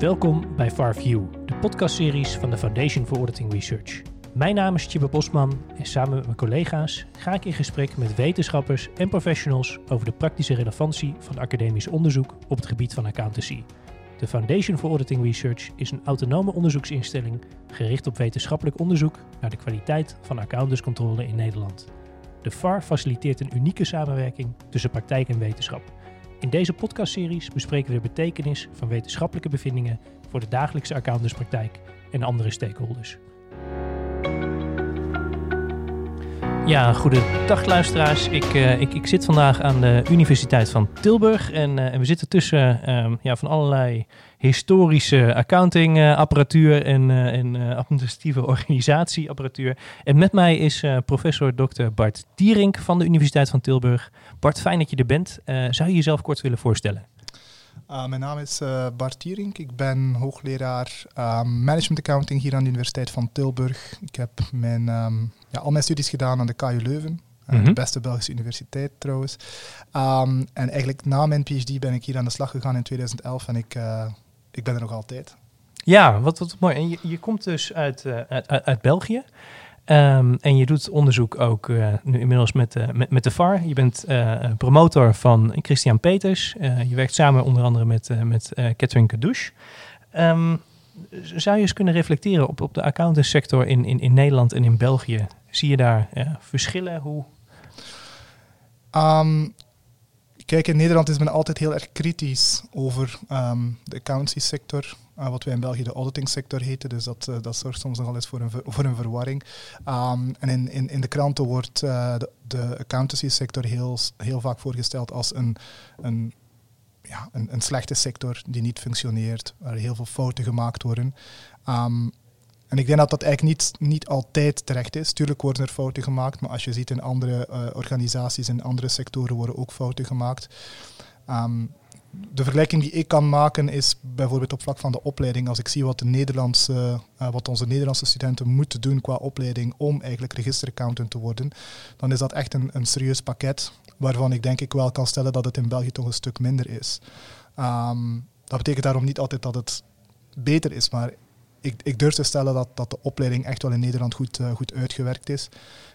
Welkom bij FarView, de podcastseries van de Foundation for Auditing Research. Mijn naam is Tjibbe Bosman en samen met mijn collega's ga ik in gesprek met wetenschappers en professionals over de praktische relevantie van academisch onderzoek op het gebied van accountancy. De Foundation for Auditing Research is een autonome onderzoeksinstelling gericht op wetenschappelijk onderzoek naar de kwaliteit van accountantscontrole in Nederland. De FAR faciliteert een unieke samenwerking tussen praktijk en wetenschap. In deze podcastseries bespreken we de betekenis van wetenschappelijke bevindingen voor de dagelijkse accountantspraktijk en andere stakeholders. Ja, goedendag luisteraars. Ik, uh, ik, ik zit vandaag aan de Universiteit van Tilburg en, uh, en we zitten tussen um, ja, van allerlei historische accountingapparatuur en, en administratieve organisatieapparatuur. En met mij is professor Dr. Bart Dierink van de Universiteit van Tilburg. Bart, fijn dat je er bent. zou je jezelf kort willen voorstellen? Uh, mijn naam is uh, Bart Tierink. Ik ben hoogleraar uh, management accounting hier aan de Universiteit van Tilburg. Ik heb mijn, um, ja, al mijn studies gedaan aan de KU Leuven. Mm -hmm. De beste Belgische universiteit trouwens. Um, en eigenlijk na mijn PhD ben ik hier aan de slag gegaan in 2011 en ik, ik ben er nog altijd. Ja, wat, wat mooi. En je, je komt dus uit, uit, uit België. Um, en je doet onderzoek ook uh, nu inmiddels met, uh, met, de VAR. Je bent uh, promotor van Christian Peters. je werkt samen onder andere met, met Catherine Kadouche. Um, zou je eens kunnen reflecteren op, op de accountantssector in, in, in Nederland en in België? Zie je daar verschillen? Hoe? Um, kijk, in Nederland is men altijd heel erg kritisch over de accountancy Uh, wat wij in België de auditing sector heten. Dus dat, uh, dat zorgt soms nogal eens voor een, voor een verwarring. Um, en in, in, in de kranten wordt uh, de, de accountancy sector heel, heel vaak voorgesteld als een, een, ja, een, een slechte sector die niet functioneert, waar heel veel fouten gemaakt worden. Um, en ik denk dat dat eigenlijk niet, niet altijd terecht is. Tuurlijk worden er fouten gemaakt, maar als je ziet in andere organisaties en andere sectoren worden ook fouten gemaakt. Um, de vergelijking die ik kan maken is bijvoorbeeld op vlak van de opleiding. Als ik zie wat, de Nederlandse, uh, wat onze Nederlandse studenten moeten doen qua opleiding om eigenlijk registeraccountant te worden, dan is dat echt een, een serieus pakket waarvan ik denk ik wel kan stellen dat het in België toch een stuk minder is. Um, dat betekent daarom niet altijd dat het beter is, maar ik, ik durf te stellen dat, dat de opleiding echt wel in Nederland goed, uh, goed uitgewerkt is.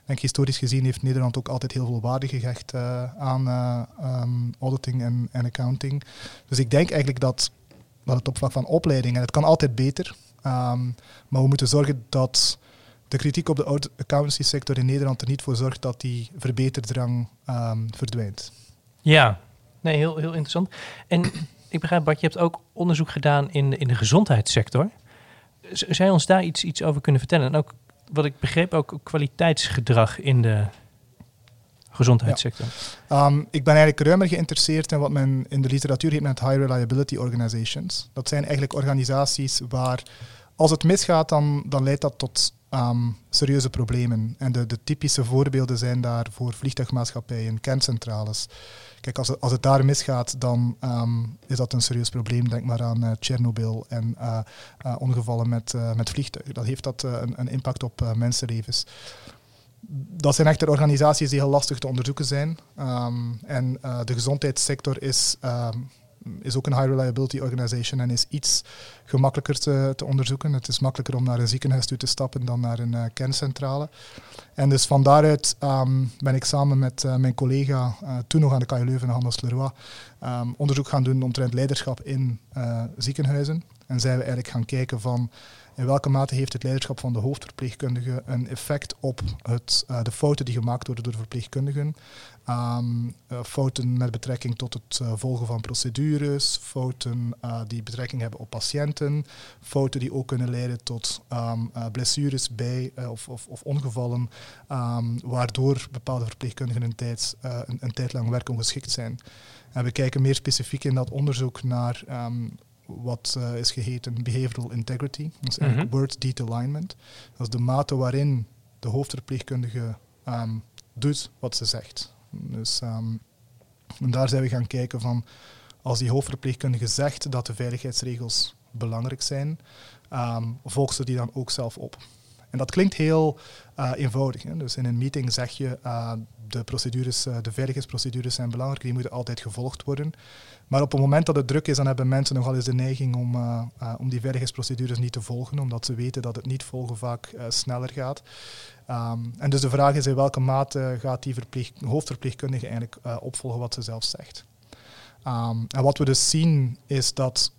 Ik historisch gezien heeft Nederland ook altijd heel veel waarde gehecht uh, aan uh, um, auditing en, accounting. Dus ik denk eigenlijk dat, dat het op vlak van opleiding, en het kan altijd beter, um, maar we moeten zorgen dat de kritiek op de accountancy sector in Nederland er niet voor zorgt dat die verbeterdrang um, verdwijnt. Ja, nee, heel, heel interessant. En ik begrijp, Bart, je hebt ook onderzoek gedaan in in de gezondheidssector. Zou je ons daar iets, iets over kunnen vertellen? En ook wat ik begreep, ook kwaliteitsgedrag in de gezondheidssector. Um, ik ben eigenlijk ruimer geïnteresseerd in wat men in de literatuur heet met high reliability organizations. Dat zijn eigenlijk organisaties waar als het misgaat, dan, dan leidt dat tot um, serieuze problemen. En de, de typische voorbeelden zijn daar voor vliegtuigmaatschappijen, kerncentrales. Kijk, als het, als het daar misgaat, dan um, is dat een serieus probleem. Denk maar aan uh, Tsjernobyl en uh, uh, ongevallen met, met vliegtuigen. Dat heeft dat een, een, impact op mensenlevens. Dat zijn echter organisaties die heel lastig te onderzoeken zijn. Um, en de gezondheidssector is is ook een high reliability organization en is iets gemakkelijker te, te, onderzoeken. Het is makkelijker om naar een ziekenhuis toe te stappen dan naar een uh, kerncentrale. En dus van daaruit um, ben ik samen met uh, mijn collega, uh, toen nog aan de KU Leuven, Hannes Leroy, um, onderzoek gaan doen omtrent leiderschap in ziekenhuizen. En zijn we eigenlijk gaan kijken van in welke mate heeft het leiderschap van de hoofdverpleegkundige een effect op het, uh, de fouten die gemaakt worden door de verpleegkundigen. Um, uh, fouten met betrekking tot het uh, volgen van procedures, fouten die betrekking hebben op patiënten, fouten die ook kunnen leiden tot um, blessures bij of, of, of, ongevallen, um, waardoor bepaalde verpleegkundigen een tijd, een, een tijd lang werkongeschikt zijn. En we kijken meer specifiek in dat onderzoek naar wat uh, is geheten behavioral integrity. Dat is eigenlijk mm -hmm. word deed alignment. Dat is de mate waarin de hoofdverpleegkundige um, doet wat ze zegt. Dus um, en daar zijn we gaan kijken van als die hoofdverpleegkundige zegt dat de veiligheidsregels belangrijk zijn, um, volgt ze die dan ook zelf op. En dat klinkt heel uh, eenvoudig. Hè? Dus in een meeting zeg je, uh, de, procedures, uh, de veiligheidsprocedures zijn belangrijk, die moeten altijd gevolgd worden. Maar op het moment dat het druk is, dan hebben mensen nogal eens de neiging om, om die veiligheidsprocedures niet te volgen, omdat ze weten dat het niet volgen vaak sneller gaat. Um, en dus de vraag is in welke mate gaat die hoofdverpleegkundige eigenlijk opvolgen wat ze zelf zegt. Um, en wat we dus zien is dat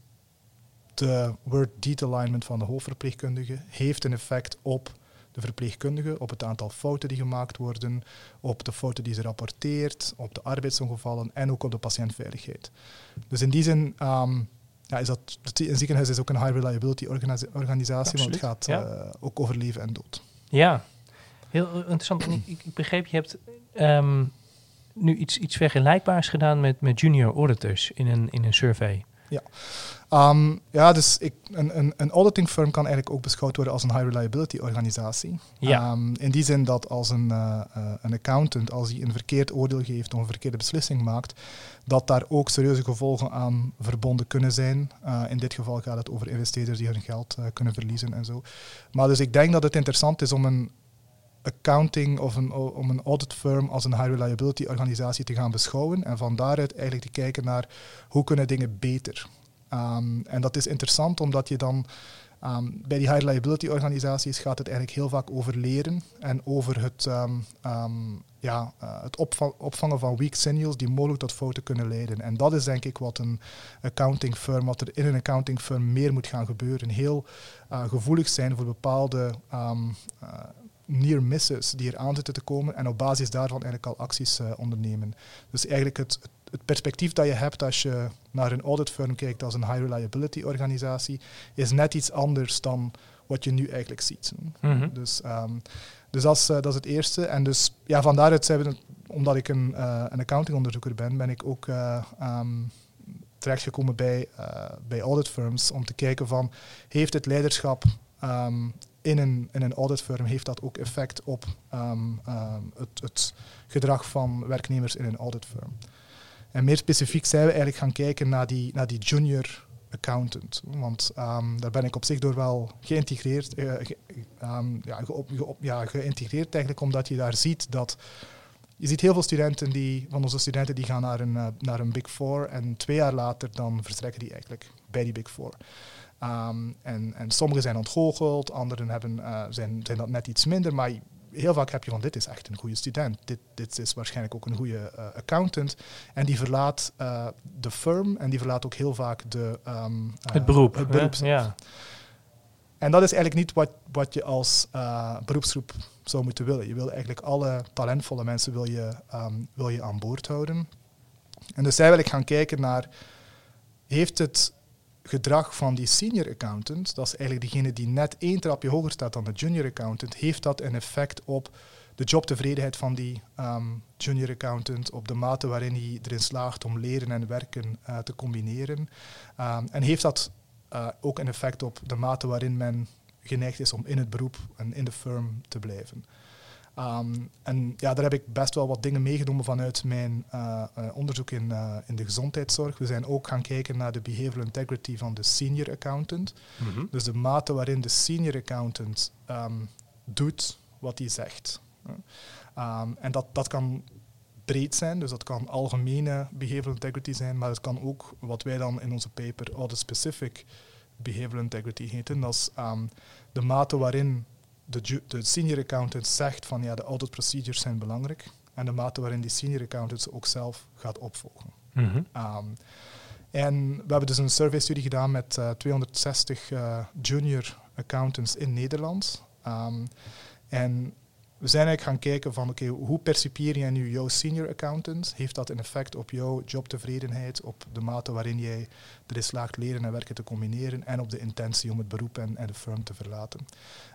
de word deed alignment van de hoofdverpleegkundige heeft een effect op de verpleegkundige, op het aantal fouten die gemaakt worden, op de fouten die ze rapporteert, op de arbeidsongevallen en ook op de patiëntveiligheid. Dus in die zin um, ja, is dat, een ziekenhuis is ook een high reliability organisatie, want het gaat uh, ook over leven en dood. Ja, heel interessant. ik, ik, begreep, je hebt um, nu iets, iets vergelijkbaars gedaan met, met junior auditors in een, in een survey. Ja, um, ja dus ik, een, een, een auditing firm kan eigenlijk ook beschouwd worden als een high reliability organisatie. Ja. Um, in die zin dat als een, uh, een accountant, als hij een verkeerd oordeel geeft of een verkeerde beslissing maakt, dat daar ook serieuze gevolgen aan verbonden kunnen zijn. Uh, in dit geval gaat het over investeerders die hun geld kunnen verliezen en zo. Maar dus ik denk dat het interessant is om een accounting of een, om een audit firm als een high reliability organisatie te gaan beschouwen en van daaruit eigenlijk te kijken naar hoe kunnen dingen beter. Um, en dat is interessant omdat je dan um, bij die high reliability organisaties gaat het eigenlijk heel vaak over leren en over het, um, ja, uh, het opvangen van weak signals die mogelijk tot fouten kunnen leiden. En dat is denk ik wat een accounting firm, wat er in een accounting firm meer moet gaan gebeuren. Heel uh, gevoelig zijn voor bepaalde uh, near misses die er aan zitten te komen en op basis daarvan eigenlijk al acties uh, ondernemen. Dus eigenlijk het, het perspectief dat je hebt als je naar een audit firm kijkt als een high reliability organisatie, is net iets anders dan wat je nu eigenlijk ziet. Mm Dus, um, dus dat, is, uh, dat is het eerste. En dus ja, van daaruit zijn we, omdat ik een, uh, een accountingonderzoeker ben, ben ik ook uh, um, terechtgekomen bij, bij audit firms om te kijken van, heeft het leiderschap um, in een, in een auditfirm heeft dat ook effect op um, um, het, het, gedrag van werknemers in een auditfirm. En meer specifiek zijn we eigenlijk gaan kijken naar die, naar die junior accountant. Want um, daar ben ik op zich door wel geïntegreerd, ge, ja, ge, ge, geïntegreerd eigenlijk omdat je daar ziet dat je ziet heel veel studenten die, van onze studenten die gaan naar een, uh, naar een Big Four en twee jaar later dan vertrekken die eigenlijk bij die Big Four. Um, en, en sommigen zijn ontgoocheld, anderen hebben, uh, zijn, zijn dat net iets minder, maar heel vaak heb je van dit is echt een goede student, dit, dit is waarschijnlijk ook een goede uh, accountant. En die verlaat uh, de firm en die verlaat ook heel vaak de, um, het beroep. Het beroep ja. En dat is eigenlijk niet wat, wat je als beroepsgroep zou moeten willen. Je wil eigenlijk alle talentvolle mensen wil je, um, wil je aan boord houden. En dus zij wil ik gaan kijken naar, heeft het gedrag van die senior accountant, dat is eigenlijk degene die net één trapje hoger staat dan de junior accountant, heeft dat een effect op de jobtevredenheid van die um, junior accountant, op de mate waarin hij erin slaagt om leren en werken uh, te combineren. Um, en heeft dat uh, ook een effect op de mate waarin men geneigd is om in het beroep en in de firm te blijven. Um, en ja, daar heb ik best wel wat dingen meegenomen vanuit mijn uh, uh, onderzoek in, uh, in de gezondheidszorg. We zijn ook gaan kijken naar de behavioral integrity van de senior accountant. Mm -hmm. Dus de mate waarin de senior accountant um, doet wat hij zegt. Um, en dat, dat kan breed zijn, dus dat kan algemene behavioral integrity zijn, maar het kan ook wat wij dan in onze paper audit-specific behavioral integrity heten. Dat is de mate waarin de, de senior accountant zegt van ja, de audit procedures zijn belangrijk en de mate waarin die senior accountant ze ook zelf gaat opvolgen. Mm -hmm. um, en we hebben dus een survey-studie gedaan met uh, 260 uh, junior accountants in Nederland. Um, en we zijn eigenlijk gaan kijken van oké, hoe percipieer jij nu jouw senior accountant? Heeft dat een effect op jouw jobtevredenheid, op de mate waarin jij erin slaagt leren en werken te combineren en op de intentie om het beroep en, en de firm te verlaten?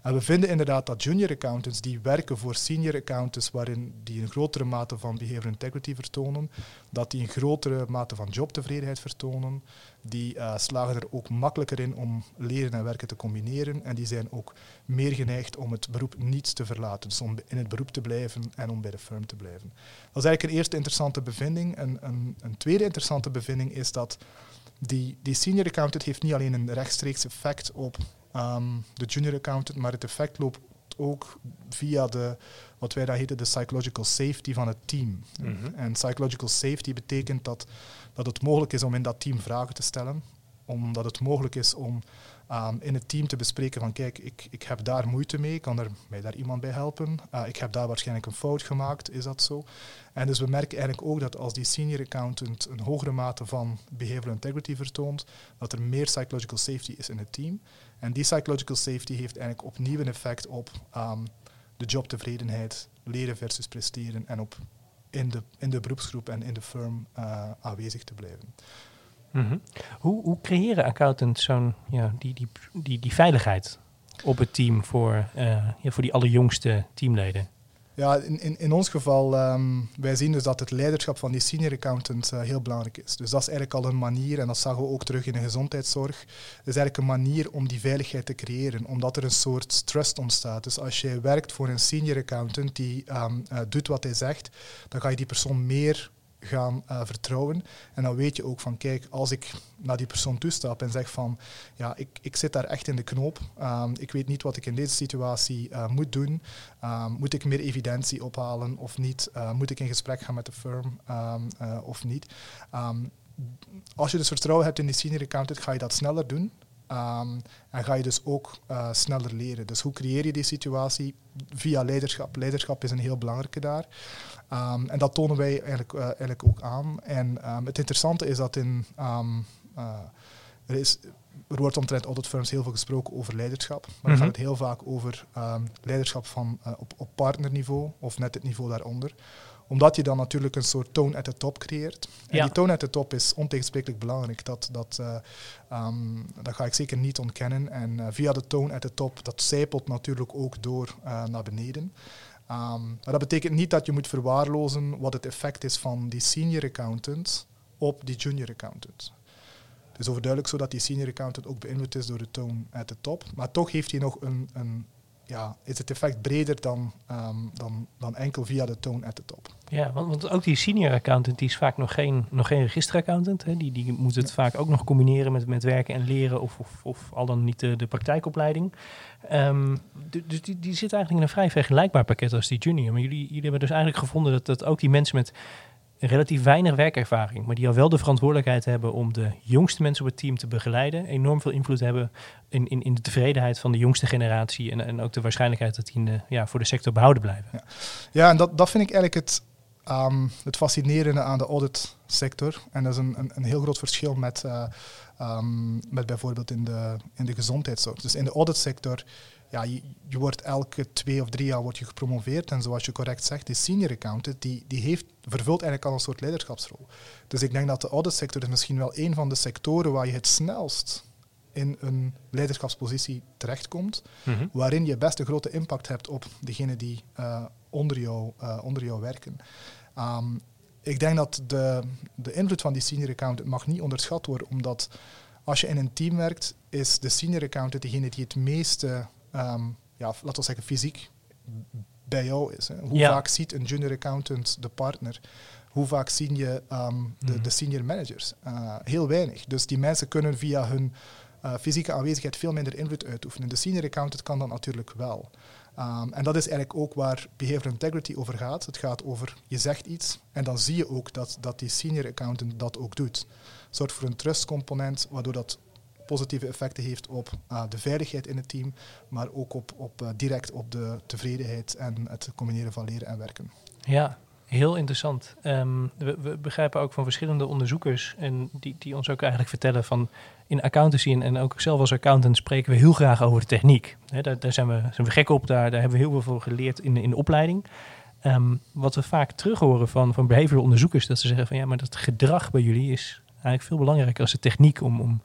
En we vinden inderdaad dat junior accountants die werken voor senior accountants waarin die een grotere mate van behavioral integrity vertonen, dat die een grotere mate van jobtevredenheid vertonen, die uh, slagen er ook makkelijker in om leren en werken te combineren en die zijn ook meer geneigd om het beroep niet te verlaten, dus om in het beroep te blijven en om bij de firm te blijven. Dat is eigenlijk een eerste interessante bevinding. En een, een tweede interessante bevinding is dat die, die senior accountant heeft niet alleen een rechtstreeks effect op um, de junior accountant, maar het effect loopt ook via de, wat wij daar heten de psychological safety van het team. Mhm. En psychological safety betekent dat, dat het mogelijk is om in dat team vragen te stellen, omdat het mogelijk is om um, in het team te bespreken van kijk, ik, ik heb daar moeite mee, kan er mij daar iemand bij helpen? Uh, ik heb daar waarschijnlijk een fout gemaakt, is dat zo? En dus we merken eigenlijk ook dat als die senior accountant een hogere mate van behavioral integrity vertoont, dat er meer psychological safety is in het team. En die psychological safety heeft eigenlijk opnieuw een effect op um, de jobtevredenheid, leren versus presteren en op in de, in de beroepsgroep en in de firm uh, aanwezig te blijven. -hmm. hoe, hoe creëren accountants zo'n ja, die, die, die, die veiligheid op het team voor, uh, ja, voor die allerjongste teamleden? Ja, in, in, in ons geval, um, wij zien dus dat het leiderschap van die senior accountant uh, heel belangrijk is. Dus dat is eigenlijk al een manier, en dat zagen we ook terug in de gezondheidszorg, dat is eigenlijk een manier om die veiligheid te creëren, omdat er een soort trust ontstaat. Dus als je werkt voor een senior accountant die um, uh, doet wat hij zegt, dan ga je die persoon meer gaan uh, vertrouwen. En dan weet je ook van, kijk, als ik naar die persoon toestap en zeg van, ja, ik, ik zit daar echt in de knoop. Um, ik weet niet wat ik in deze situatie uh, moet doen. Um, moet ik meer evidentie ophalen of niet? Uh, moet ik in gesprek gaan met de firm um, of niet? als je dus vertrouwen hebt in die senior accountant, ga je dat sneller doen. Um, en ga je dus ook uh, sneller leren. Dus hoe creëer je die situatie? Via leiderschap. Leiderschap is een heel belangrijke daar. Um, en dat tonen wij eigenlijk, uh, eigenlijk ook aan. En um, het interessante is dat in. Uh, er, is, er wordt omtrent auditfirms heel veel gesproken over leiderschap. Maar dan mm -hmm. gaat het heel vaak over leiderschap van, op, op partnerniveau of net het niveau daaronder omdat je dan natuurlijk een soort toon at the top creëert. En Ja. die toon at the top is ontegensprekelijk belangrijk. Dat, dat, uh, um, dat ga ik zeker niet ontkennen. En uh, via de toon at the top, dat zijpelt natuurlijk ook door uh, naar beneden. Um, maar dat betekent niet dat je moet verwaarlozen wat het effect is van die senior accountant op die junior accountant. Het is overduidelijk zo dat die senior accountant ook beïnvloed is door de toon at the top. Maar toch heeft hij nog een, een ja, is het effect breder dan, um, dan, dan enkel via de toon at the top. Ja, want, want, ook die senior accountant die is vaak nog geen, nog geen registeraccountant. Hè? Die, die moet het ja. vaak ook nog combineren met, met werken en leren of, of, of al dan niet de, de praktijkopleiding. Um, dus die, die zit eigenlijk in een vrij vergelijkbaar pakket als die junior. Maar jullie, jullie hebben dus eigenlijk gevonden dat, dat ook die mensen met relatief weinig werkervaring, maar die al wel de verantwoordelijkheid hebben om de jongste mensen op het team te begeleiden, enorm veel invloed hebben in, in, in de tevredenheid van de jongste generatie en, en ook de waarschijnlijkheid dat die in ja, voor de sector behouden blijven. Ja, en dat, dat vind ik eigenlijk het, um, het fascinerende aan de auditsector. En dat is een, een, een heel groot verschil met, uh, um, met bijvoorbeeld in de, in de gezondheidszorg. Dus in de auditsector ja, je, je, wordt elke twee of drie jaar wordt je gepromoveerd. En zoals je correct zegt, die senior accountant die, die heeft, vervult eigenlijk al een soort leiderschapsrol. Dus ik denk dat de auditsector is misschien wel een van de sectoren waar je het snelst in een leiderschapspositie terechtkomt, mm -hmm. waarin je best een grote impact hebt op degenen die uh, onder, jou, uh, onder jou werken. Um, ik denk dat de, de invloed van die senior accountant mag niet onderschat worden, omdat als je in een team werkt, is de senior accountant degene die het meeste um, ja, laten we zeggen, fysiek bij jou is. Hè. Hoe ja. vaak ziet een junior accountant de partner? Hoe vaak zien je um, de, mm. de, senior managers? Uh, heel weinig. Dus die mensen kunnen via hun uh, fysieke aanwezigheid veel minder invloed uitoefenen. De senior accountant kan dat natuurlijk wel. Um, en dat is eigenlijk ook waar behavioral integrity over gaat. Het gaat over, je zegt iets en dan zie je ook dat, dat die senior accountant dat ook doet. Zorgt voor een trustcomponent, waardoor dat positieve effecten heeft op uh, de veiligheid in het team, maar ook op, op, uh, direct op de tevredenheid en het combineren van leren en werken. Ja, heel interessant. Um, we, begrijpen ook van verschillende onderzoekers en die, die ons ook eigenlijk vertellen van in accountancy en, en ook zelf als accountant spreken we heel graag over de techniek. Daar, zijn, we, zijn we gek op, daar, daar hebben we heel veel voor geleerd in, in de opleiding. Um, wat we vaak terug horen van, van behavioral onderzoekers, dat ze zeggen van ja, maar dat gedrag bij jullie is eigenlijk veel belangrijker als de techniek om, om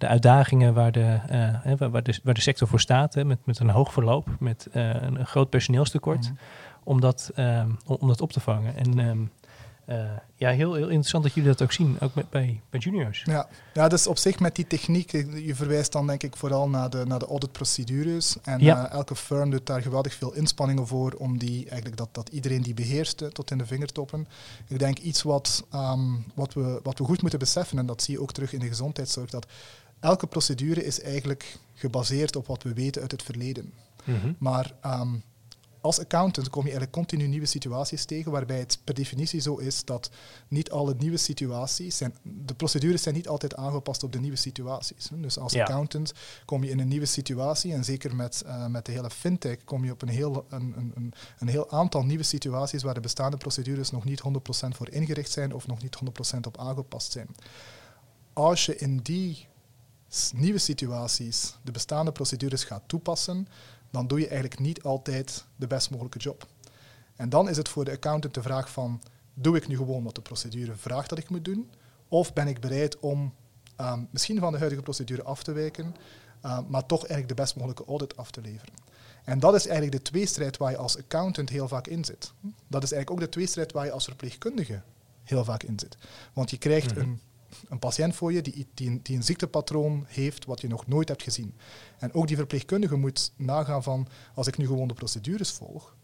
de uitdagingen waar de, uh, waar de, waar de sector voor staat, hè, met, met een hoog verloop, met uh, een, groot personeelstekort, mm. om, dat, uh, om, dat op te vangen. En um, ja, heel, heel interessant dat jullie dat ook zien, ook met, bij, bij juniors. Ja. ja, dus op zich met die techniek, je verwijst dan denk ik vooral naar de, naar de auditprocedures. En ja. elke firm doet daar geweldig veel inspanningen voor om die, eigenlijk dat, dat iedereen die beheerst tot in de vingertoppen. Ik denk iets wat, um, wat, we, wat we goed moeten beseffen, en dat zie je ook terug in de gezondheidszorg, dat elke procedure is eigenlijk gebaseerd op wat we weten uit het verleden. Mhm. Maar ehm, als accountant kom je eigenlijk continu nieuwe situaties tegen, waarbij het per definitie zo is dat niet alle nieuwe situaties zijn, de procedures zijn niet altijd aangepast op de nieuwe situaties. Dus als Ja. accountant kom je in een nieuwe situatie en zeker met, eh, met de hele fintech kom je op een heel, een, een, een, heel aantal nieuwe situaties waar de bestaande procedures nog niet 100% voor ingericht zijn of nog niet 100% op aangepast zijn. Als je in die nieuwe situaties de bestaande procedures gaat toepassen, dan doe je eigenlijk niet altijd de best mogelijke job. En dan is het voor de accountant de vraag van, doe ik nu gewoon wat de procedure vraagt dat ik moet doen, of ben ik bereid om ehm, misschien van de huidige procedure af te wijken, ehm, maar toch eigenlijk de best mogelijke audit af te leveren. En dat is eigenlijk de tweestrijd waar je als accountant heel vaak in zit. Dat is eigenlijk ook de tweestrijd waar je als verpleegkundige heel vaak in zit. Want je krijgt Mhm. een, een patiënt voor je die, die, een, ziektepatroon heeft wat je nog nooit hebt gezien. En ook die verpleegkundige moet nagaan van, als ik nu gewoon de procedures volg,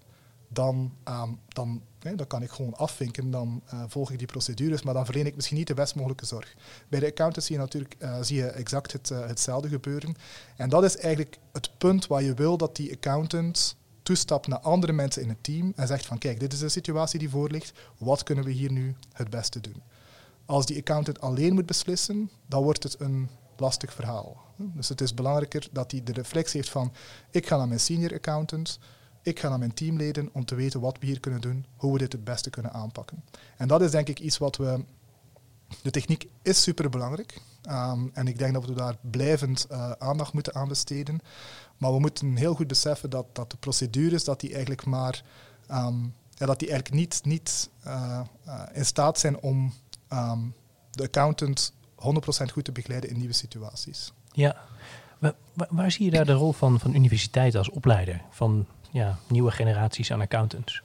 dan, ehm, dan, dan kan ik gewoon afvinken, dan eh, volg ik die procedures, maar dan verleen ik misschien niet de best mogelijke zorg. Bij de accountant zie je natuurlijk eh, zie je exact eh, hetzelfde gebeuren. En dat is eigenlijk het punt waar je wil dat die accountant toestapt naar andere mensen in het team en zegt van kijk, dit is de situatie die voor ligt, wat kunnen we hier nu het beste doen? Als die accountant alleen moet beslissen, dan wordt het een lastig verhaal. Dus het is belangrijker dat hij de reflectie heeft van ik ga naar mijn senior accountant, ik ga naar mijn teamleden om te weten wat we hier kunnen doen, hoe we dit het beste kunnen aanpakken. En dat is denk ik iets wat we. De techniek is superbelangrijk. Um, en ik denk dat we daar blijvend uh, aandacht moeten aan besteden. Maar we moeten heel goed beseffen dat, dat de procedures dat die eigenlijk maar um, ja, dat die eigenlijk niet, niet uh, uh, in staat zijn om um, de accountant 100% goed te begeleiden in nieuwe situaties. Ja, waar, waar, zie je daar de rol van, van universiteiten als opleider van ja, nieuwe generaties aan accountants?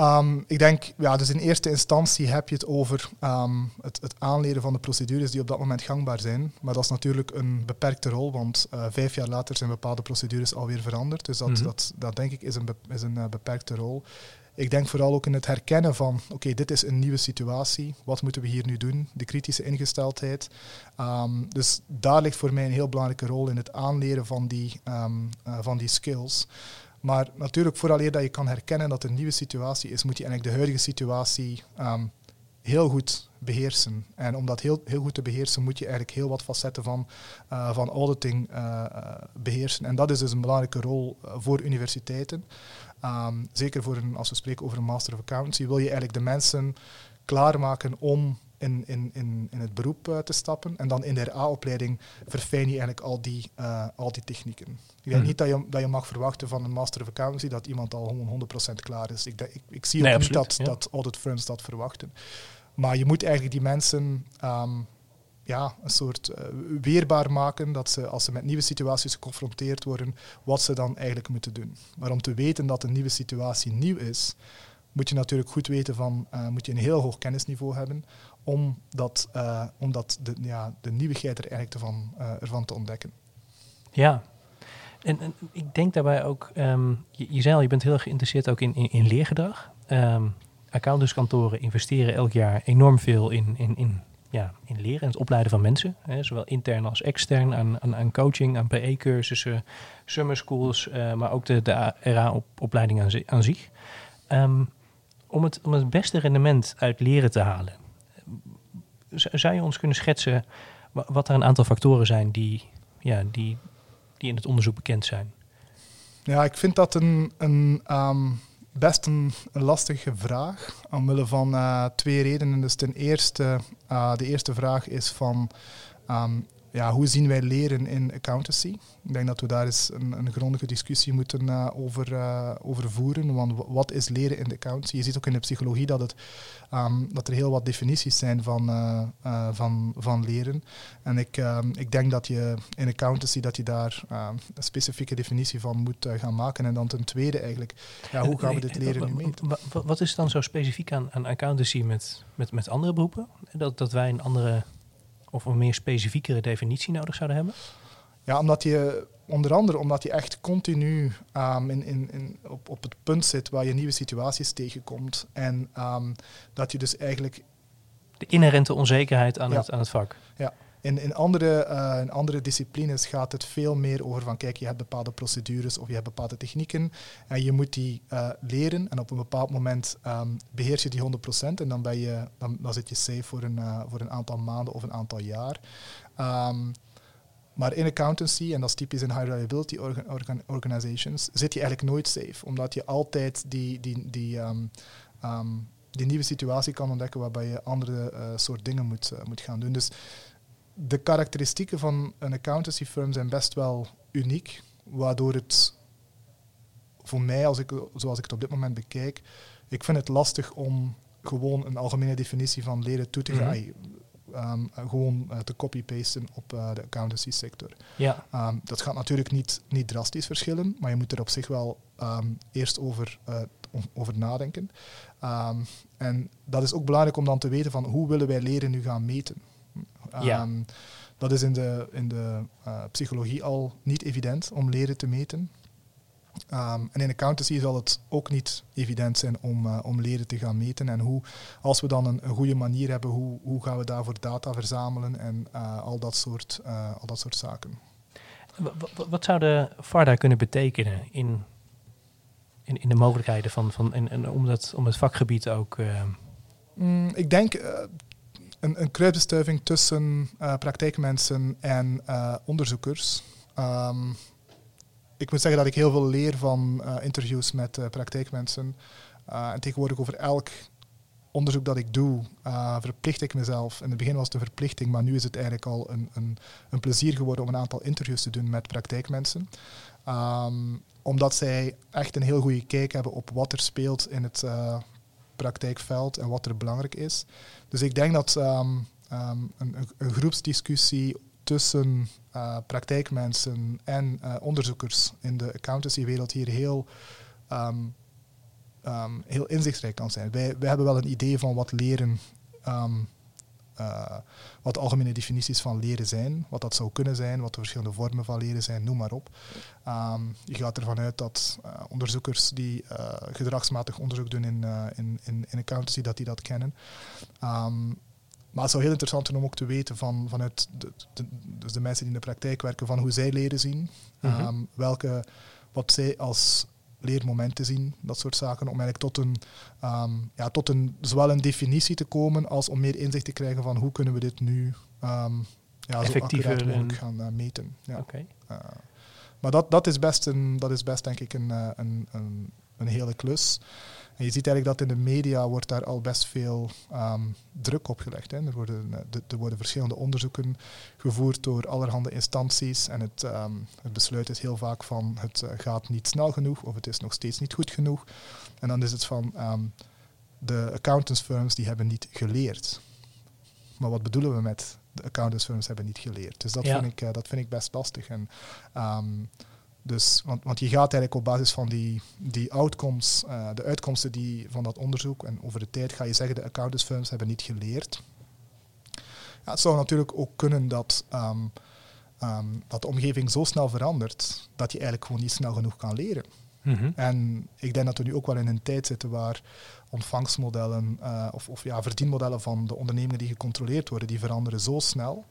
Um, ik denk, ja, dus in eerste instantie heb je het over um, het, het, aanleren van de procedures die op dat moment gangbaar zijn. Maar dat is natuurlijk een beperkte rol, want uh, vijf jaar later zijn bepaalde procedures alweer veranderd. Dus dat, mm -hmm. dat, dat denk ik is een, is een uh, beperkte rol. Ik denk vooral ook in het herkennen van, oké, dit is een nieuwe situatie, wat moeten we hier nu doen? De kritische ingesteldheid. Um, dus daar ligt voor mij een heel belangrijke rol in het aanleren van die, uh, van die skills. Maar natuurlijk, vooraleer dat je kan herkennen dat het een nieuwe situatie is, moet je eigenlijk de huidige situatie um, heel goed beheersen. En om dat heel, heel goed te beheersen, moet je eigenlijk heel wat facetten van, uh, van auditing uh, beheersen. En dat is dus een belangrijke rol voor universiteiten. Um, zeker voor een, als we spreken over een Master of Accountancy, wil je eigenlijk de mensen klaarmaken om in, in, in, in het beroep uh, te stappen. En dan in de RA-opleiding verfijn je eigenlijk al die, uh, al die technieken. Ik denk mm. niet dat je, dat je mag verwachten van een Master of Accountancy dat iemand al gewoon 100% klaar is. Ik, ik, ik zie ook nee, niet dat, ja. dat audit firms dat verwachten. Maar je moet eigenlijk die mensen um, ja, een soort uh, weerbaar maken dat ze, als ze met nieuwe situaties geconfronteerd worden, wat ze dan eigenlijk moeten doen. Maar om te weten dat een nieuwe situatie nieuw is, moet je natuurlijk goed weten van, uh, moet je een heel hoog kennisniveau hebben om dat, uh, om dat de, ja, de nieuwigheid er eigenlijk van, ervan te ontdekken. Ja, en, ik denk daarbij ook, um, je, je zei al, je bent heel geïnteresseerd ook in, in, in leergedrag. Um, accountantskantoren investeren elk jaar enorm veel in, in, in, ja, in leren en het opleiden van mensen. Hè, zowel intern als extern aan, aan, coaching, aan PE-cursussen, summer schools, uh, maar ook de, de RA-opleiding aan, aan, zich. Um, om, het, om het beste rendement uit leren te halen, zou je ons kunnen schetsen wat er een aantal factoren zijn die, ja, die, die in het onderzoek bekend zijn? Ja, ik vind dat een, een um, best een, lastige vraag. Omwille van uh, twee redenen. Dus ten eerste, uh, de eerste vraag is van um, ja, hoe zien wij leren in accountancy? Ik denk dat we daar eens een, een grondige discussie moeten uh, over, uh, over voeren. Want wat is leren in de accountancy? Je ziet ook in de psychologie dat, het, um, dat er heel wat definities zijn van, uh, van, van leren. En ik, um, ik denk dat je in accountancy dat je daar een specifieke definitie van moet gaan maken. En dan ten tweede eigenlijk, ja, hoe gaan we dit leren nu meten? Wat is dan zo specifiek aan, aan accountancy met, met, met andere beroepen? Dat, dat wij een andere of een meer specifiekere definitie nodig zouden hebben? Ja, omdat je onder andere omdat je echt continu um, in, in, in, op, op het punt zit waar je nieuwe situaties tegenkomt. En um, dat je dus eigenlijk. De inherente onzekerheid aan, ja. het, aan het vak. Ja, In, in, andere, eh, in andere disciplines gaat het veel meer over van kijk, je hebt bepaalde procedures of je hebt bepaalde technieken en je moet die uh, leren en op een bepaald moment um, beheers je die 100% en dan, ben je, dan, dan zit je safe voor een, uh, voor een aantal maanden of een aantal jaar. Um, maar in accountancy, en dat is typisch in high reliability organ, organ, organizations, zit je eigenlijk nooit safe, omdat je altijd die, die, die um, die nieuwe situatie kan ontdekken waarbij je andere uh, soort dingen moet, moet gaan doen. Dus de karakteristieken van een accountancy firm zijn best wel uniek, waardoor het voor mij, als ik, zoals ik het op dit moment bekijk, ik vind het lastig om gewoon een algemene definitie van leren toe te gaan. Mm -hmm. um, gewoon uh, te copy-pasten op uh, de accountancy sector. Ja. Um, dat gaat natuurlijk niet, niet drastisch verschillen, maar je moet er op zich wel um, eerst over, uh, over nadenken. En dat is ook belangrijk om dan te weten van hoe willen wij leren nu gaan meten. Ja. Um, dat is in de, in de uh, psychologie al niet evident om leren te meten. Um, en in accountancy zal het ook niet evident zijn om, uh, om leren te gaan meten. En hoe, als we dan een, een goede manier hebben, hoe, hoe gaan we daarvoor data verzamelen en uh, al, dat soort, al dat soort zaken. Wat, wat zou de VARDA kunnen betekenen in in, in de mogelijkheden van, van en, en om, dat, om het vakgebied ook. Uh... Mm, ik denk een, een kruisbestuiving tussen uh, praktijkmensen en onderzoekers. Um, ik moet zeggen dat ik heel veel leer van interviews met praktijkmensen. en tegenwoordig over elk onderzoek dat ik doe, verplicht ik mezelf. In het begin was het een verplichting, maar nu is het eigenlijk al een, een, een plezier geworden om een aantal interviews te doen met praktijkmensen. Um, omdat zij echt een heel goede kijk hebben op wat er speelt in het praktijkveld en wat er belangrijk is. Dus ik denk dat um, um, een, een, groepsdiscussie tussen uh, praktijkmensen en uh, onderzoekers in de accountancywereld hier heel, um, heel inzichtrijk kan zijn. Wij, wij hebben wel een idee van wat leren uh, wat de algemene definities van leren zijn, wat dat zou kunnen zijn, wat de verschillende vormen van leren zijn, noem maar op. Um, je gaat ervan uit dat uh, onderzoekers die uh, gedragsmatig onderzoek doen in, in, in, in accountancy, dat die dat kennen. Um, maar het zou heel interessant zijn om ook te weten van, vanuit de, de, dus de mensen die in de praktijk werken, van hoe zij leren zien, mm -hmm. um, welke, wat zij als leermomenten zien, dat soort zaken, om eigenlijk tot een, um, ja, tot een, zowel een definitie te komen als om meer inzicht te krijgen van hoe kunnen we dit nu um, ja, zo accuraat mogelijk gaan uh, meten. Ja. Okay. Uh, maar dat, dat, is best een, dat is best denk ik een, uh, een, een, een hele klus. En je ziet eigenlijk dat in de media wordt daar al best veel um, druk op gelegd. Hè. Er, worden, er worden verschillende onderzoeken gevoerd door allerhande instanties. En het, um, het besluit is heel vaak van het uh, gaat niet snel genoeg of het is nog steeds niet goed genoeg. En dan is het van um, de accountantsfirms die hebben niet geleerd. Maar wat bedoelen we met de accountantsfirms hebben niet geleerd? Dus dat, ja. vind, ik, uh, dat vind ik best lastig. En, dus, want, want je gaat eigenlijk op basis van die, die outcomes, uh, de uitkomsten die van dat onderzoek en over de tijd ga je zeggen de accountantsfirms hebben niet geleerd. Ja, het zou natuurlijk ook kunnen dat, um, um, dat de omgeving zo snel verandert dat je eigenlijk gewoon niet snel genoeg kan leren. Mm -hmm. En ik denk dat we nu ook wel in een tijd zitten waar ontvangstmodellen uh, of, of ja, verdienmodellen van de ondernemingen die gecontroleerd worden, die veranderen zo snel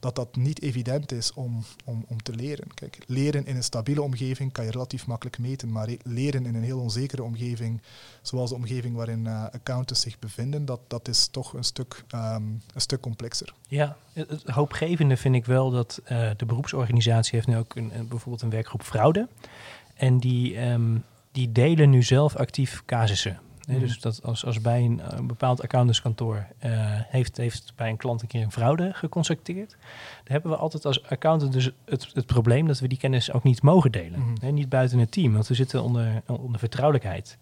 dat dat niet evident is om, om, om te leren. Kijk, leren in een stabiele omgeving kan je relatief makkelijk meten, maar leren in een heel onzekere omgeving, zoals de omgeving waarin uh, accountants zich bevinden, dat, dat is toch een stuk, um, een stuk complexer. Ja, het hoopgevende vind ik wel dat uh, de beroepsorganisatie heeft nu ook een, bijvoorbeeld een werkgroep fraude. En die, um, die delen nu zelf actief casussen. Nee, dus dat als, als bij een, een bepaald accountantskantoor uh, heeft, heeft bij een klant een keer een fraude geconstateerd, dan hebben we altijd als accountant dus het, het probleem dat we die kennis ook niet mogen delen. Mm nee, niet buiten het team, want we zitten onder, onder vertrouwelijkheid.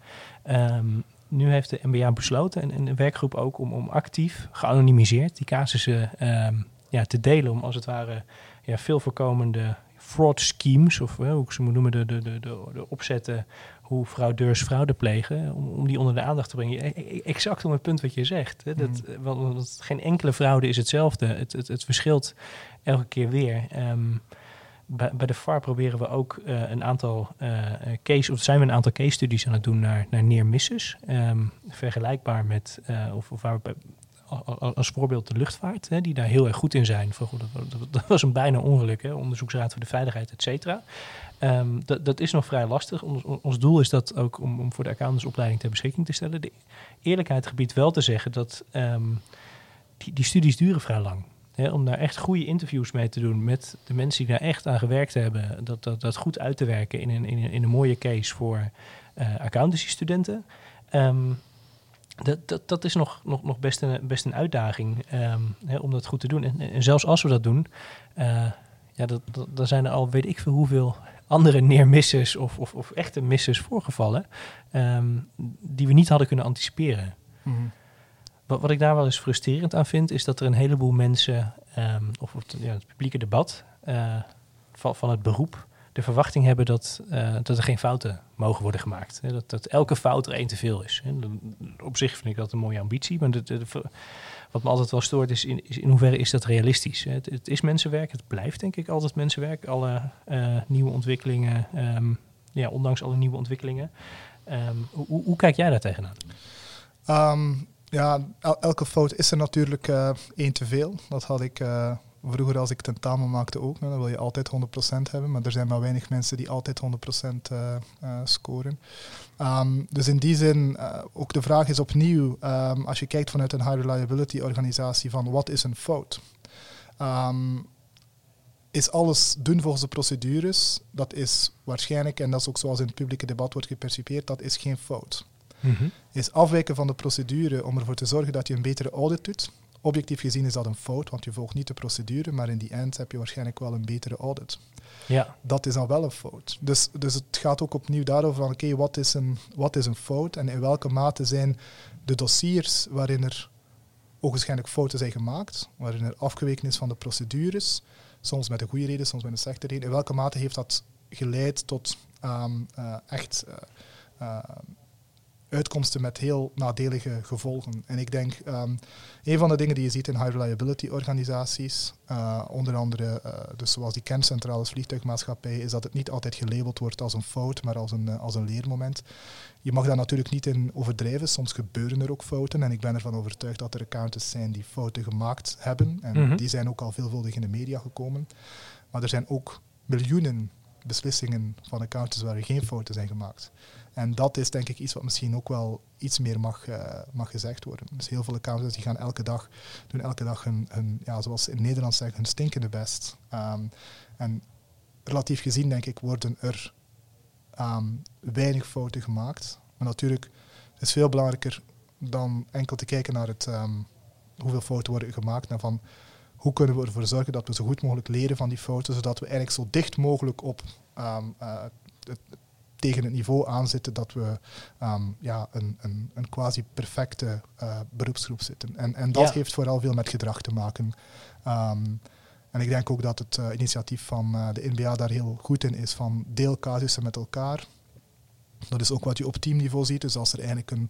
Um, nu heeft de MBA besloten en, en de werkgroep ook om, om actief, geanonimiseerd, die casussen um, ja, te delen om als het ware ja, veel voorkomende fraud schemes, of uh, hoe ik ze moet noemen, de, de, de, de opzetten hoe fraudeurs fraude plegen, om, om die onder de aandacht te brengen. Exact om het punt wat je zegt. Hè? Dat, mm. want, want, geen enkele fraude is hetzelfde. Het, het, het verschilt elke keer weer. Um, bij, bij, de VAR proberen we ook uh, een aantal uh, case, of zijn we een aantal case studies aan het doen naar, naar near misses. Um, vergelijkbaar met, uh, of, of waar we als voorbeeld de luchtvaart, hè, die daar heel erg goed in zijn. Dat, was een bijna ongeluk, hè, onderzoeksraad voor de veiligheid, et cetera. Ehm, dat, dat is nog vrij lastig. Ons, ons doel is dat ook om, om voor de accountantsopleiding ter beschikking te stellen. De eerlijkheid gebied wel te zeggen dat ehm, die, die studies duren vrij lang. Om daar echt goede interviews mee te doen met de mensen die daar echt aan gewerkt hebben. Dat, dat, dat goed uit te werken in een, in een, mooie case voor uh, accountancy-studenten. Um, dat, dat, dat is nog, nog, nog best, een, best een uitdaging hè, om dat goed te doen. En, en, zelfs als we dat doen, uh, ja, dat, dat, dan zijn er al weet ik veel hoeveel andere neermissers of, of, of echte missers voorgevallen, um, die we niet hadden kunnen anticiperen. Mm -hmm. wat, wat ik daar wel eens frustrerend aan vind, is dat er een heleboel mensen, um, of, of ja, het publieke debat uh, van, van het beroep, verwachting hebben dat, uh, dat er geen fouten mogen worden gemaakt. Hè? Dat, dat elke fout er één te veel is. Hè? Op zich vind ik dat een mooie ambitie, maar wat me altijd wel stoort is in, in hoeverre is dat realistisch. Het, het, is mensenwerk, het blijft denk ik altijd mensenwerk. Alle uh, nieuwe ontwikkelingen, um, ja, ondanks alle nieuwe ontwikkelingen. Um, hoe, hoe, kijk jij daar tegenaan? Um, ja, el elke fout is er natuurlijk uh, één te veel. Dat had ik vroeger als ik tentamen maakte ook. Dan wil je altijd 100% hebben, maar er zijn maar weinig mensen die altijd 100% uh, scoren. Um, dus in die zin, uh, ook de vraag is opnieuw, um, als je kijkt vanuit een high reliability organisatie, van wat is een fout? Um, is alles doen volgens de procedures, dat is waarschijnlijk, en dat is ook zoals in het publieke debat wordt gepercipieerd, dat is geen fout. Mm -hmm. Is afwijken van de procedure om ervoor te zorgen dat je een betere audit doet. Objectief gezien is dat een fout, want je volgt niet de procedure, maar in die end heb je waarschijnlijk wel een betere audit. Ja. Dat is dan wel een fout. Dus, dus het gaat ook opnieuw daarover van, oké, okay, wat, is een, wat is een fout en in welke mate zijn de dossiers waarin er ogenschijnlijk fouten zijn gemaakt, waarin er afgeweken is van de procedures, soms met een goede reden, soms met een slechte reden, in welke mate heeft dat geleid tot um, uh, echt uh, uh, uitkomsten met heel nadelige gevolgen. En ik denk, um, een van de dingen die je ziet in high reliability organisaties, uh, onder andere uh, dus zoals die kerncentrales vliegtuigmaatschappij, is dat het niet altijd gelabeld wordt als een fout, maar als een, uh, als een leermoment. Je mag daar natuurlijk niet in overdrijven, soms gebeuren er ook fouten en ik ben ervan overtuigd dat er accountants zijn die fouten gemaakt hebben en mm -hmm. die zijn ook al veelvuldig in de media gekomen. Maar er zijn ook miljoenen beslissingen van accountants waar er geen fouten zijn gemaakt. En dat is denk ik iets wat misschien ook wel iets meer mag, uh, mag gezegd worden. Dus heel veel accountants die gaan elke dag, doen elke dag hun, ja, zoals in Nederland zeggen, hun stinkende best. Um, en relatief gezien denk ik worden er um, weinig fouten gemaakt. Maar natuurlijk is het veel belangrijker dan enkel te kijken naar het, um, hoeveel fouten worden gemaakt. En van hoe kunnen we ervoor zorgen dat we zo goed mogelijk leren van die fouten, zodat we eigenlijk zo dicht mogelijk op um, uh, het, tegen het niveau aanzitten dat we um, ja, een, een, een quasi perfecte uh, beroepsgroep zitten. En, en dat ja. heeft vooral veel met gedrag te maken. Um, en ik denk ook dat het uh, initiatief van de NBA daar heel goed in is, van deel casussen met elkaar. Dat is ook wat je op teamniveau ziet. Dus als er eigenlijk een,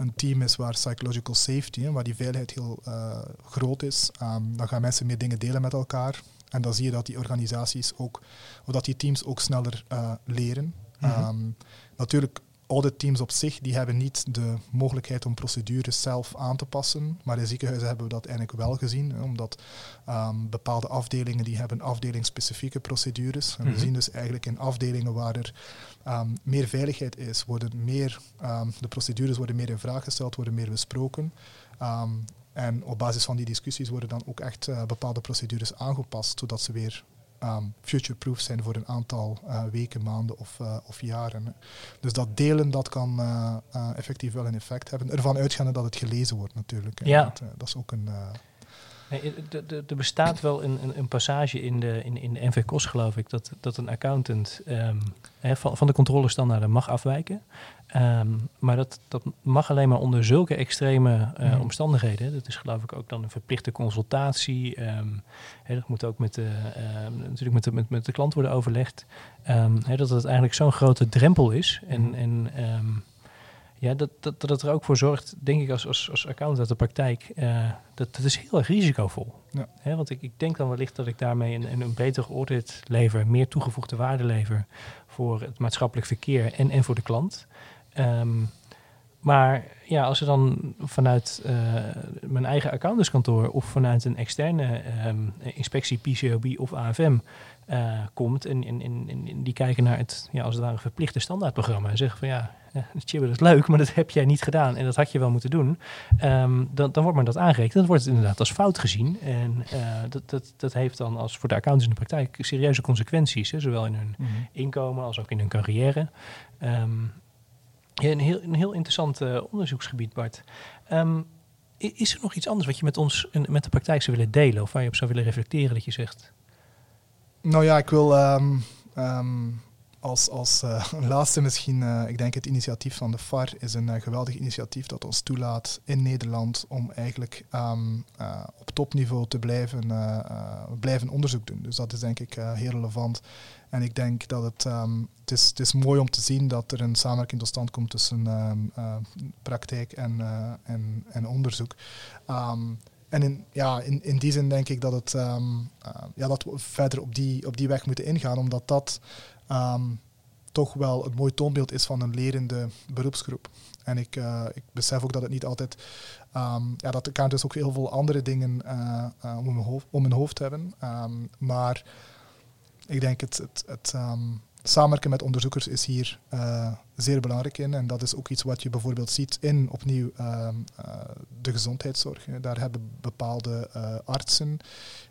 een team is waar psychological safety, waar die veiligheid heel uh, groot is, um, dan gaan mensen meer dingen delen met elkaar. En dan zie je dat die organisaties ook, of dat die teams ook sneller uh, leren. Mm -hmm. um, natuurlijk, auditteams op zich die hebben niet de mogelijkheid om procedures zelf aan te passen. Maar in ziekenhuizen hebben we dat eigenlijk wel gezien. Omdat um, bepaalde afdelingen die hebben afdelingsspecifieke procedures. En we zien dus eigenlijk in afdelingen waar er um, meer veiligheid is, worden meer, um, de procedures worden meer in vraag gesteld, worden meer besproken. En op basis van die discussies worden dan ook echt uh, bepaalde procedures aangepast, zodat ze weer um, future-proof zijn voor een aantal uh, weken, maanden of, uh, of jaren. Dus dat delen dat kan uh, effectief wel een effect hebben. Ervan uitgaande dat het gelezen wordt natuurlijk. Ja. Dat, dat, is ook een... Er bestaat wel een, een, een, passage in de, in, in de NVCOS, geloof ik, dat, dat een accountant um, hè, van, van de controlestandaarden mag afwijken. Um, maar dat, dat mag alleen maar onder zulke extreme uh, mm. omstandigheden. Dat is geloof ik ook dan een verplichte consultatie. Um, hè, dat moet ook met de, uh, natuurlijk met de, met, met de klant worden overlegd. Hè, dat het eigenlijk zo'n grote drempel is. En, mm. en ja, dat, dat, dat het er ook voor zorgt, denk ik als, als, als accountant uit de praktijk, uh, dat, dat is heel erg risicovol. Ja. He, want ik, ik denk dan wellicht dat ik daarmee een, een, een betere audit lever, meer toegevoegde waarde lever voor het maatschappelijk verkeer en, en voor de klant. Um, maar ja, als er dan vanuit uh, mijn eigen accountantskantoor of vanuit een externe um, inspectie, PCOB of AFM uh, komt en, en, en, en, die kijken naar het, ja, als het ware verplichte standaardprogramma en zeggen van ja, Chibber is leuk, maar dat heb jij niet gedaan en dat had je wel moeten doen, um, dan, dan wordt men dat aangerekend. Dan wordt het inderdaad als fout gezien en dat, dat, dat heeft dan als voor de accountants in de praktijk serieuze consequenties, hè, zowel in hun mm -hmm. inkomen als ook in hun carrière. Um, ja, een, heel, een heel interessant uh, onderzoeksgebied, Bart. Um, is er nog iets anders wat je met ons, met de praktijk zou willen delen? Of waar je op zou willen reflecteren dat je zegt? Nou ja, ik wil um, um, als, als uh, laatste misschien, uh, ik denk het initiatief van de FAR is een uh, geweldig initiatief dat ons toelaat in Nederland om eigenlijk um, op topniveau te blijven, blijven onderzoek doen. Dus dat is denk ik heel relevant. En ik denk dat het, um, het, is, het is mooi om te zien dat er een samenwerking tot stand komt tussen uh, praktijk en, en, en onderzoek. En in, ja, in, in die zin denk ik dat, het, uh, ja, dat we verder op die, op die weg moeten ingaan, omdat dat toch wel een mooi toonbeeld is van een lerende beroepsgroep. En ik, uh, ik besef ook dat het niet altijd. Um, ja, dat de accountants ook heel veel andere dingen uh, om, hun hoofd, om hoofd hebben. Maar ik denk het, het, het samenwerken met onderzoekers is hier uh, zeer belangrijk in. En dat is ook iets wat je bijvoorbeeld ziet in opnieuw uh, uh, de gezondheidszorg. Daar hebben bepaalde artsen,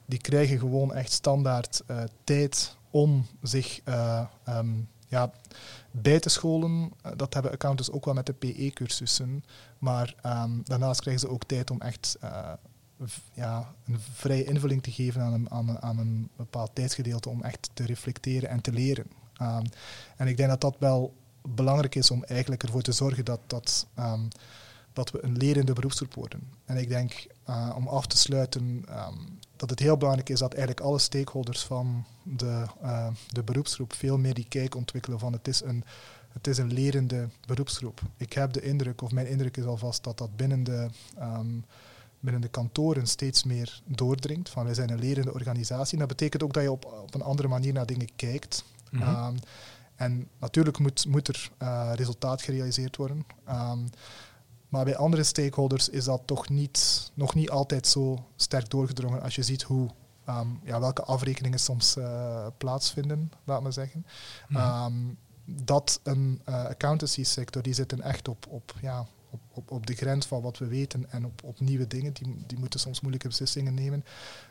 die krijgen gewoon echt standaard tijd om zich um, ja, bij te scholen. dat hebben accountants ook wel met de PE-cursussen. Maar um, daarnaast krijgen ze ook tijd om echt ja, een vrije invulling te geven aan een, aan een bepaald tijdsgedeelte om echt te reflecteren en te leren. Um, en ik denk dat dat wel belangrijk is om eigenlijk ervoor te zorgen dat, dat, um, dat we een lerende beroepsgroep worden. En ik denk, uh, om af te sluiten, um, dat het heel belangrijk is dat eigenlijk alle stakeholders van de, uh, de beroepsgroep veel meer die kijk ontwikkelen van het is een het is een lerende beroepsgroep. Ik heb de indruk, of mijn indruk is alvast, dat dat binnen de binnen de kantoren steeds meer doordringt. Van wij zijn een lerende organisatie. Dat betekent ook dat je op, op een andere manier naar dingen kijkt. Mm -hmm. um, en natuurlijk moet, moet er uh, resultaat gerealiseerd worden. Um, maar bij andere stakeholders is dat toch niet, nog niet altijd zo sterk doorgedrongen als je ziet hoe, um, ja, welke afrekeningen soms uh, plaatsvinden, laat maar zeggen. Mm -hmm. dat een uh, accountancy sector, die zitten echt op, op ja, op, op, op de grens van wat we weten en op, op nieuwe dingen. Die, die moeten soms moeilijke beslissingen nemen.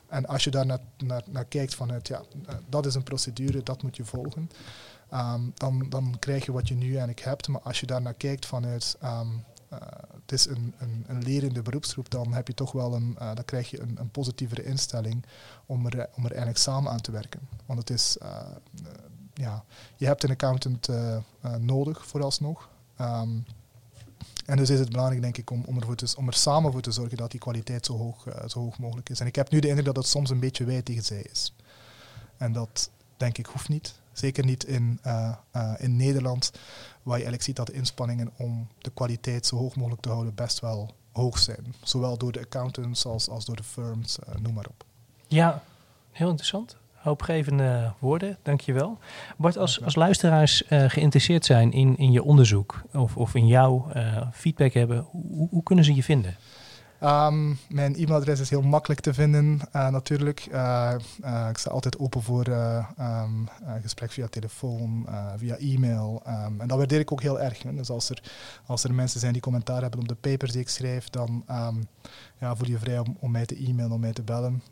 En als je daar naar, naar, kijkt vanuit, ja, eh, dat is een procedure, dat moet je volgen. Um, dan, dan krijg je wat je nu eigenlijk hebt. Maar als je daar naar kijkt vanuit, um, uh, het is een, een, lerende beroepsgroep, dan heb je toch wel een, uh, dan krijg je een, een positievere instelling om er, om er eigenlijk samen aan te werken. Want het is, ja, je hebt een accountant nodig vooralsnog. Um, en dus is het belangrijk, denk ik, om, om, ervoor te, om er samen voor te zorgen dat die kwaliteit zo hoog, uh, zo hoog mogelijk is. En ik heb nu de indruk dat het soms een beetje wij tegen zij is. En dat, denk ik, hoeft niet. Zeker niet in, uh, uh, in Nederland, waar je eigenlijk ziet dat de inspanningen om de kwaliteit zo hoog mogelijk te houden best wel hoog zijn. Zowel door de accountants als, als door de firms, noem maar op. Ja, heel interessant hoopgevende woorden, dankjewel. Bart, als, als luisteraars uh, geïnteresseerd zijn in, in je onderzoek of, of in jouw uh, feedback hebben, hoe, hoe kunnen ze je vinden? Um, mijn e-mailadres is heel makkelijk te vinden, uh, natuurlijk. Ik sta altijd open voor um, gesprek via telefoon, via e-mail. Um, en dat waardeer ik ook heel erg. Hè. Dus als er, als er mensen zijn die commentaar hebben op de papers die ik schrijf, dan ja, voel je vrij om, om mij te e-mailen, om mij te bellen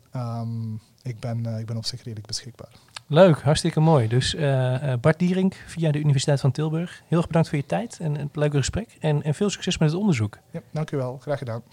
ik ben, eh, ik ben op zich redelijk beschikbaar. Leuk, hartstikke mooi. Dus eh, eh, Bart Dierink via de Universiteit van Tilburg. Heel erg bedankt voor je tijd en het leuke gesprek. En, en veel succes met het onderzoek. Ja, dank u wel. Graag gedaan.